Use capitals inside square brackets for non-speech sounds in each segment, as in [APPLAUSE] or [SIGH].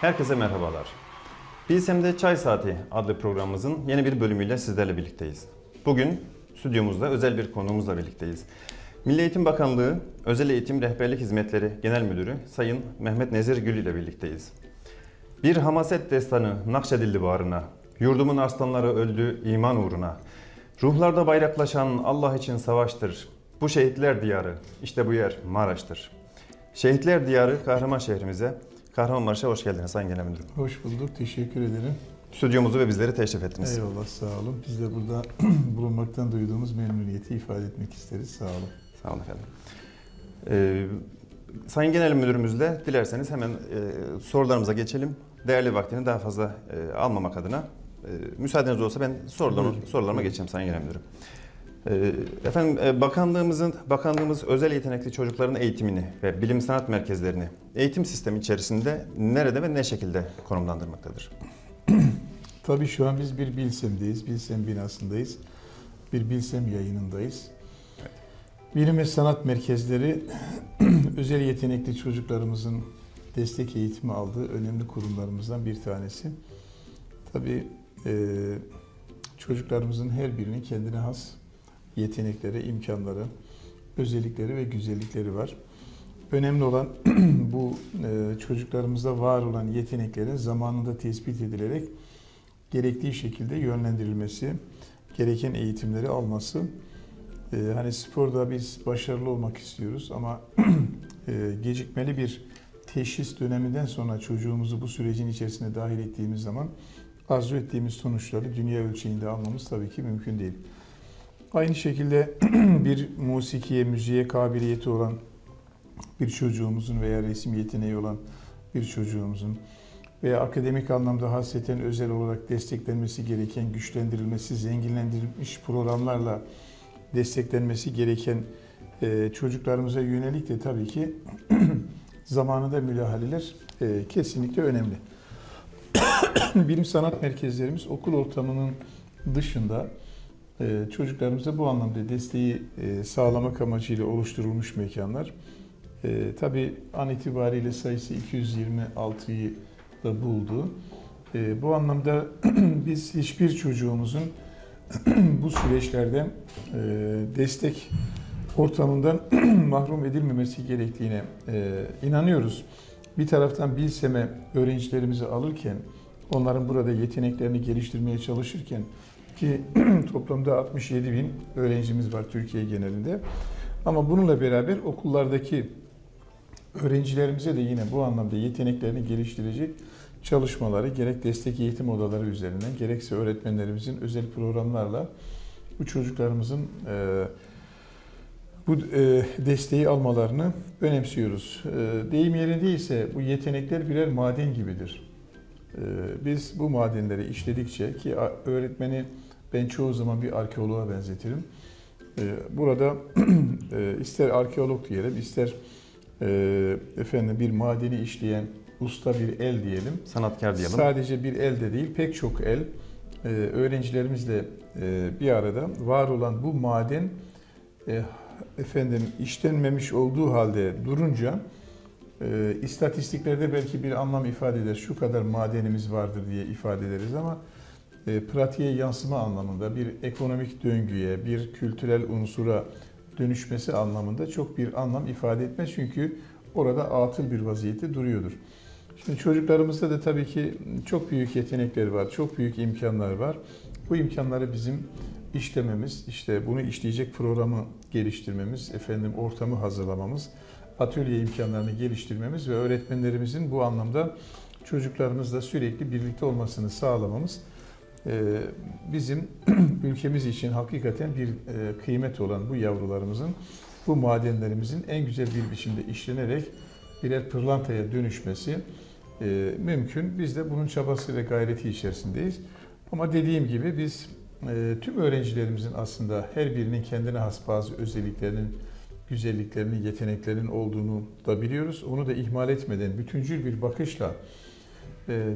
Herkese merhabalar. Bilsem'de Çay Saati adlı programımızın yeni bir bölümüyle sizlerle birlikteyiz. Bugün stüdyomuzda özel bir konuğumuzla birlikteyiz. Milli Eğitim Bakanlığı Özel Eğitim Rehberlik Hizmetleri Genel Müdürü Sayın Mehmet Nezir Gül ile birlikteyiz. Bir hamaset destanı nakşedildi bağrına. Yurdumun arslanları öldü iman uğruna. Ruhlarda bayraklaşan Allah için savaştır. Bu şehitler diyarı, işte bu yer Maraş'tır. Şehitler diyarı Kahraman şehrimize, Kahramanmaraş'a hoş geldiniz Sayın Genel Müdürüm. Hoş bulduk, teşekkür ederim. Stüdyomuzu ve bizleri teşrif ettiniz. Eyvallah, sağ olun. Biz de burada [CLEARS THROAT] bulunmaktan duyduğumuz memnuniyeti ifade etmek isteriz. Sağ olun. Sağ olun efendim. Ee, Sayın Genel Müdürümüzle dilerseniz hemen e, sorularımıza geçelim. Değerli vaktini daha fazla e, almamak adına e, müsaadeniz olsa ben sorularıma, Buyurun. sorularıma geçeyim Sayın Genel Müdürüm. Ee, efendim e, bakanlığımızın bakanlığımız özel yetenekli çocukların eğitimini ve bilim sanat merkezlerini eğitim sistemi içerisinde nerede ve ne şekilde konumlandırmaktadır? [CLEARS THROAT] Tabii şu an biz bir Bilsem'deyiz, Bilsem binasındayız. Bir Bilsem yayınındayız. Bilim ve sanat merkezleri [CLEARS THROAT] özel yetenekli çocuklarımızın destek eğitimi aldığı önemli kurumlarımızdan bir tanesi. Tabii e, çocuklarımızın her birinin kendine has yetenekleri, imkanları, özellikleri ve güzellikleri var. Önemli olan [CLEARS THROAT] bu e, çocuklarımızda var olan yeteneklerin zamanında tespit edilerek gerektiği şekilde yönlendirilmesi, gereken eğitimleri alması. E, hani sporda biz başarılı olmak istiyoruz ama [CLEARS THROAT] e, gecikmeli bir teşhis döneminden sonra çocuğumuzu bu sürecin içerisine dahil ettiğimiz zaman arzu ettiğimiz sonuçları dünya ölçeğinde almamız tabii ki mümkün değil. Aynı şekilde [CLEARS THROAT] bir musikiye, müziğe kabiliyeti olan bir çocuğumuzun veya resim yeteneği olan bir çocuğumuzun veya akademik anlamda hasreten özel olarak desteklenmesi gereken, güçlendirilmesi, zenginlendirilmiş programlarla desteklenmesi gereken e, çocuklarımıza yönelik de tabii ki [CLEARS THROAT] zamanında müdahaleler e, kesinlikle önemli. [CLEARS THROAT] Bilim sanat merkezlerimiz okul ortamının dışında çocuklarımıza bu anlamda desteği e, sağlamak amacıyla oluşturulmuş mekanlar. E, tabii an itibariyle sayısı 226'yı da buldu. E, bu anlamda [CLEARS THROAT] biz hiçbir çocuğumuzun [CLEARS THROAT] bu süreçlerden e, destek ortamından [CLEARS THROAT] mahrum edilmemesi gerektiğine e, inanıyoruz. Bir taraftan Bilsem'e öğrencilerimizi alırken, onların burada yeteneklerini geliştirmeye çalışırken ki [CLEARS THROAT] toplamda 67 bin öğrencimiz var Türkiye genelinde. Ama bununla beraber okullardaki öğrencilerimize de yine bu anlamda yeteneklerini geliştirecek çalışmaları gerek destek eğitim odaları üzerinden gerekse öğretmenlerimizin özel programlarla bu çocuklarımızın e, bu e, desteği almalarını önemsiyoruz. E, deyim yerindeyse bu yetenekler birer maden gibidir. E, biz bu madenleri işledikçe ki öğretmeni ben çoğu zaman bir arkeoloğa benzetirim. E, burada [CLEARS THROAT] e, ister arkeolog diyelim, ister e, efendim bir madeni işleyen usta bir el diyelim. Sanatkar diyelim. Sadece bir elde değil, pek çok el e, öğrencilerimizle e, bir arada var olan bu maden efendim işlenmemiş olduğu halde durunca e, istatistiklerde belki bir anlam ifade eder. Şu kadar madenimiz vardır diye ifade ederiz ama pratiğe yansıma anlamında bir ekonomik döngüye, bir kültürel unsura dönüşmesi anlamında çok bir anlam ifade etmez. Çünkü orada atıl bir vaziyette duruyordur. Şimdi çocuklarımızda da tabii ki çok büyük yetenekler var, çok büyük imkanlar var. Bu imkanları bizim işlememiz, işte bunu işleyecek programı geliştirmemiz, efendim ortamı hazırlamamız, atölye imkanlarını geliştirmemiz ve öğretmenlerimizin bu anlamda çocuklarımızla sürekli birlikte olmasını sağlamamız e, bizim [CLEARS THROAT] ülkemiz için hakikaten bir e, kıymet olan bu yavrularımızın, bu madenlerimizin en güzel bir biçimde işlenerek birer pırlantaya dönüşmesi e, mümkün. Biz de bunun çabası ve gayreti içerisindeyiz. Ama dediğim gibi biz e, tüm öğrencilerimizin aslında her birinin kendine has bazı özelliklerinin, güzelliklerinin, yeteneklerinin olduğunu da biliyoruz. Onu da ihmal etmeden bütüncül bir bakışla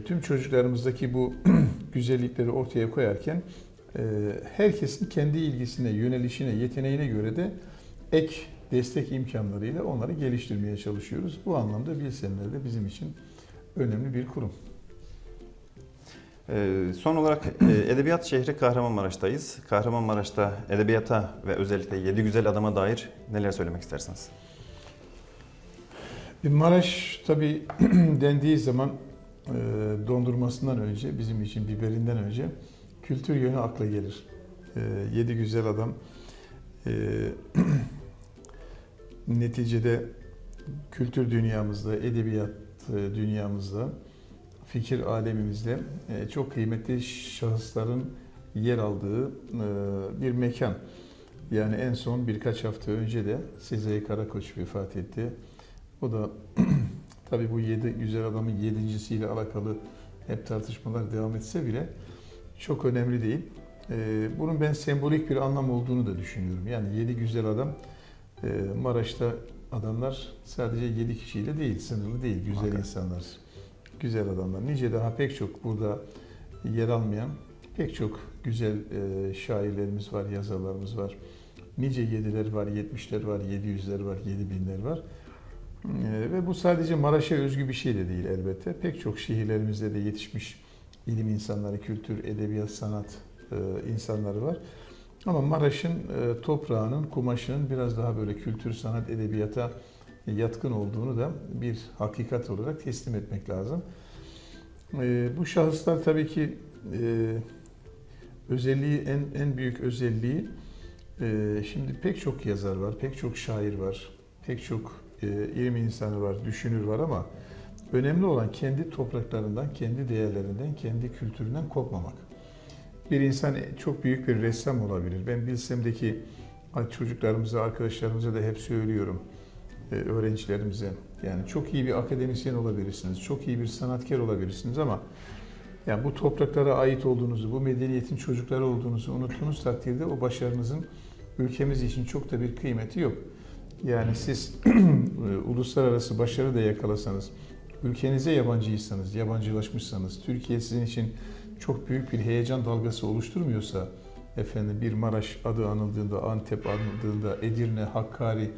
tüm çocuklarımızdaki bu [CLEARS THROAT] güzellikleri ortaya koyarken e, herkesin kendi ilgisine, yönelişine, yeteneğine göre de ek destek imkanlarıyla onları geliştirmeye çalışıyoruz. Bu anlamda bilsenler de bizim için önemli bir kurum. Ee, son olarak e, Edebiyat şehri Kahramanmaraş'tayız. Kahramanmaraş'ta edebiyata ve özellikle Yedi Güzel Adam'a dair neler söylemek istersiniz? Maraş tabii [CLEARS THROAT] dendiği zaman e, dondurmasından önce, bizim için biberinden önce kültür yönü akla gelir. E, yedi güzel adam e, [CLEARS THROAT] neticede kültür dünyamızda, edebiyat e, dünyamızda, fikir alemimizde e, çok kıymetli şahısların yer aldığı e, bir mekan. Yani en son birkaç hafta önce de Sezai Karakoç vefat etti. O da [CLEARS THROAT] tabii bu yedi güzel adamın yedincisiyle alakalı hep tartışmalar devam etse bile çok önemli değil. Ee, bunun ben sembolik bir anlam olduğunu da düşünüyorum. Yani yedi güzel adam e, Maraş'ta adamlar sadece yedi kişiyle değil, sınırlı değil, güzel Muhakkak. insanlar, güzel adamlar. Nice daha pek çok burada yer almayan pek çok güzel e, şairlerimiz var, yazarlarımız var. Nice yediler var, yetmişler var, yedi yüzler var, yedi binler var. Ee, Ve bu sadece Maraş'a özgü bir şey de değil elbette. Pek çok şehirlerimizde de yetişmiş ilim insanları, kültür, edebiyat, sanat e, insanları var. Ama Maraş'ın e, toprağının, kumaşının biraz daha böyle kültür, sanat, edebiyata yatkın olduğunu da bir hakikat olarak teslim etmek lazım. E, Bu şahıslar tabii ki özelliği, en, en büyük özelliği şimdi pek çok yazar var, pek çok şair var, pek çok ilim insanı var, düşünür var ama önemli olan kendi topraklarından, kendi değerlerinden, kendi kültüründen kopmamak. Bir insan çok büyük bir ressam olabilir. Ben Bilsem'deki çocuklarımıza, arkadaşlarımıza da hep söylüyorum, e, öğrencilerimize. Yani çok iyi bir akademisyen olabilirsiniz, çok iyi bir sanatkar olabilirsiniz ama yani bu topraklara ait olduğunuzu, bu medeniyetin çocukları olduğunuzu unuttuğunuz takdirde o başarınızın ülkemiz için çok da bir kıymeti yok. Yani siz [CLEARS THROAT] uluslararası başarı da yakalasanız, ülkenize yabancıysanız, yabancılaşmışsanız, Türkiye sizin için çok büyük bir heyecan dalgası oluşturmuyorsa, efendim bir Maraş adı anıldığında, Antep anıldığında, Edirne, Hakkari,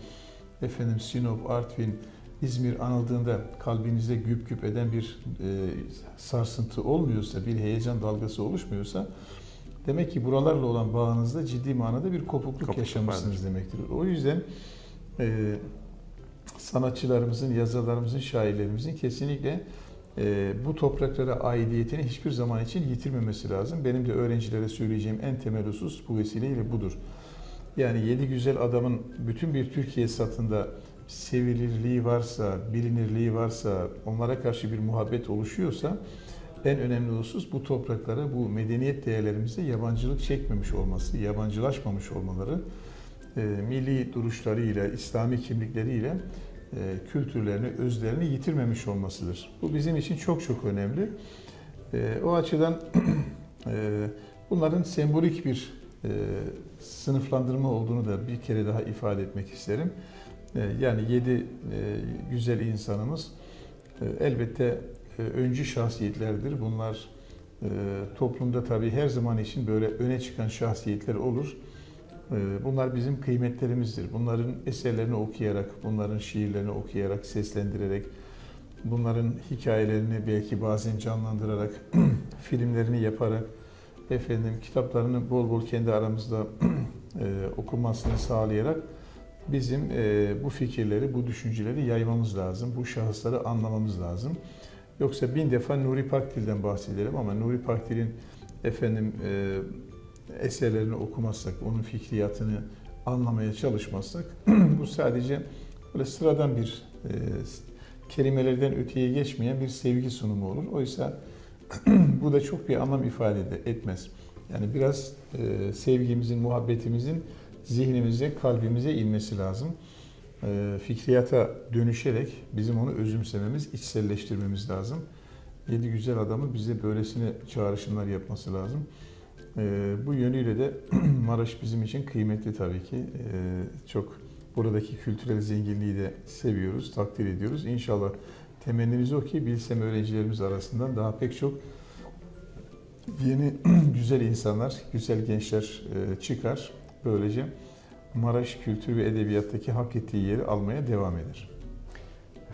efendim Sinop, Artvin, İzmir anıldığında kalbinizde güp güp eden bir e, sarsıntı olmuyorsa, bir heyecan dalgası oluşmuyorsa demek ki buralarla olan bağınızda ciddi manada bir kopukluk, Kopukluk yaşamışsınız vardır. demektir. O yüzden e, sanatçılarımızın, yazarlarımızın, şairlerimizin kesinlikle e, bu topraklara aidiyetini hiçbir zaman için yitirmemesi lazım. Benim de öğrencilere söyleyeceğim en temel husus bu vesileyle budur. Yani yedi güzel adamın bütün bir Türkiye satında sevilirliği varsa, bilinirliği varsa, onlara karşı bir muhabbet oluşuyorsa en önemli husus bu topraklara, bu medeniyet değerlerimize yabancılık çekmemiş olması, yabancılaşmamış olmaları, e, milli duruşlarıyla, İslami kimlikleriyle e, kültürlerini, özlerini yitirmemiş olmasıdır. Bu bizim için çok çok önemli. E, o açıdan [CLEARS THROAT] e, bunların sembolik bir e, sınıflandırma olduğunu da bir kere daha ifade etmek isterim. E, yani yedi e, güzel insanımız e, elbette e, öncü şahsiyetlerdir. Bunlar e, toplumda tabii her zaman için böyle öne çıkan şahsiyetler olur. E, Bunlar bizim kıymetlerimizdir. Bunların eserlerini okuyarak, bunların şiirlerini okuyarak, seslendirerek, bunların hikayelerini belki bazen canlandırarak, [CLEARS THROAT] filmlerini yaparak, efendim kitaplarını bol bol kendi aramızda [CLEARS THROAT] e, okumasını sağlayarak bizim e, bu fikirleri, bu düşünceleri yaymamız lazım. Bu şahısları anlamamız lazım. Yoksa bin defa Nuri Pakdil'den bahsedelim ama Nuri Pakdil'in efendim e, eserlerini okumazsak, onun fikriyatını anlamaya çalışmazsak [CLEARS THROAT] bu sadece böyle sıradan bir e, kelimelerden öteye geçmeyen bir sevgi sunumu olur. Oysa [CLEARS THROAT] bu da çok bir anlam ifade etmez. Yani biraz e, sevgimizin, muhabbetimizin zihnimize, kalbimize inmesi lazım. E, fikriyata dönüşerek bizim onu özümsememiz, içselleştirmemiz lazım. Yedi güzel adamı bize böylesine çağrışımlar yapması lazım. E, bu yönüyle de [CLEARS THROAT] Maraş bizim için kıymetli tabii ki. E, çok buradaki kültürel zenginliği de seviyoruz, takdir ediyoruz. İnşallah temennimiz o ki bilsem öğrencilerimiz arasından daha pek çok yeni [CLEARS THROAT] güzel insanlar, güzel gençler e, çıkar. Böylece Maraş kültür ve edebiyattaki hak ettiği yeri almaya devam eder.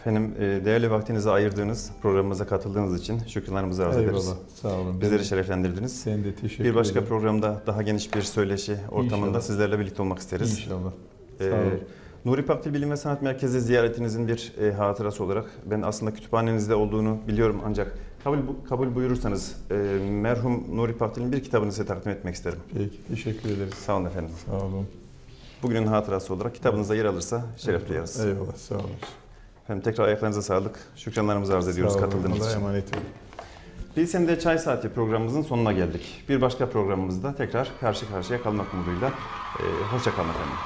Efendim e, değerli vaktinizi ayırdığınız programımıza katıldığınız için şükranlarımızı arz ederiz. Eyvallah. Sağ olun. Bizleri şereflendirdiniz. Sen de teşekkür Bir başka ederim. programda daha geniş bir söyleşi ortamında İnşallah. sizlerle birlikte olmak isteriz. İnşallah. Ee, Sağ olun. Nuri Pakdil Bilim ve Sanat Merkezi ziyaretinizin bir e, hatırası olarak ben aslında kütüphanenizde olduğunu biliyorum ancak kabul bu- kabul buyurursanız e, merhum Nuri Pakdil'in bir kitabını size takdim etmek isterim. Peki. Teşekkür ederiz. Sağ olun efendim. Sağ olun. Bugünün hatırası olarak kitabınızda yer alırsa şeref duyarız. Eyvallah. Sağ olun. Efendim tekrar ayaklarınıza sağlık. Şükranlarımızı arz ediyoruz Sağ olun. katıldığınız için. emanet olun. Bilsem'de Çay Saati programımızın sonuna geldik. Bir başka programımızda tekrar karşı karşıya kalmak umuduyla. E, hoşça kalın efendim.